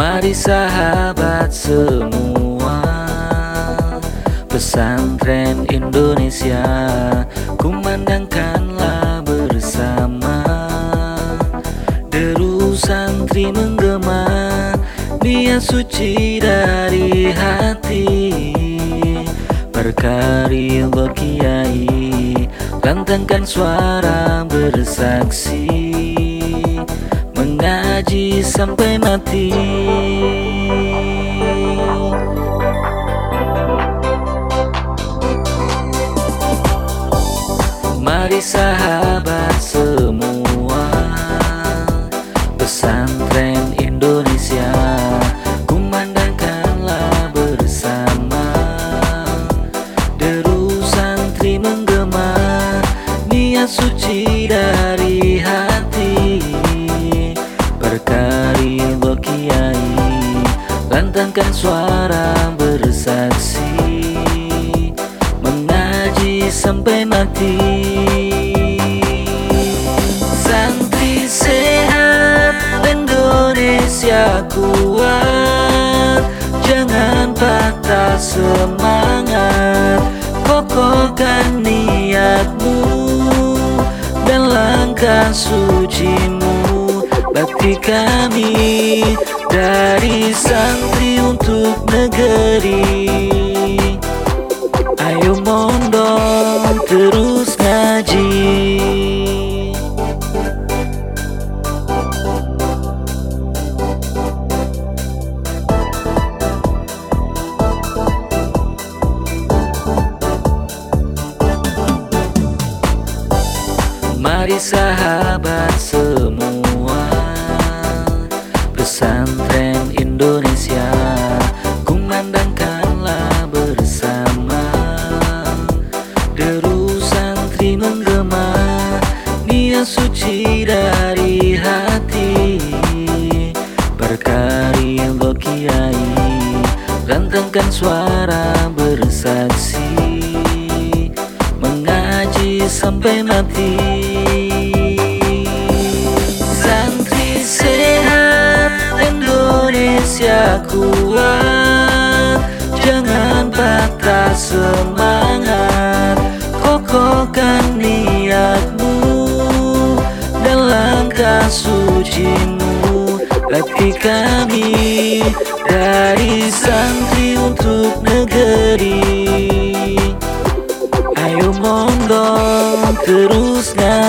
Mari sahabat semua Pesantren Indonesia Kumandangkanlah bersama. Deru santri menggema Niat suci dari hati. Berkari kiai Lantangkan suara bersaksi Mengaji sampai mati. Mari sahabat semua Pesantren Indonesia Kumandangkanlah bersama. Deru santri menggema Niat suci dari hati Lantangkan suara bersaksi. Mengaji sampai mati. Santri sehat Indonesia kuat. Jangan patah semangat. Kokohkan niatmu Dan langkah sucimu. Bakti kami dari santri untuk negeri. Ayo mondok terus ngaji. Mari sahabat Niat suci dari hati. Berkari kiai Lantangkan suara bersaksi. Mengaji sampai mati. Santri sehat Indonesia kuat. Jangan patah semangat kata sucimu. Bagi kami dari santri untuk negeri. Ayo monggo teruskan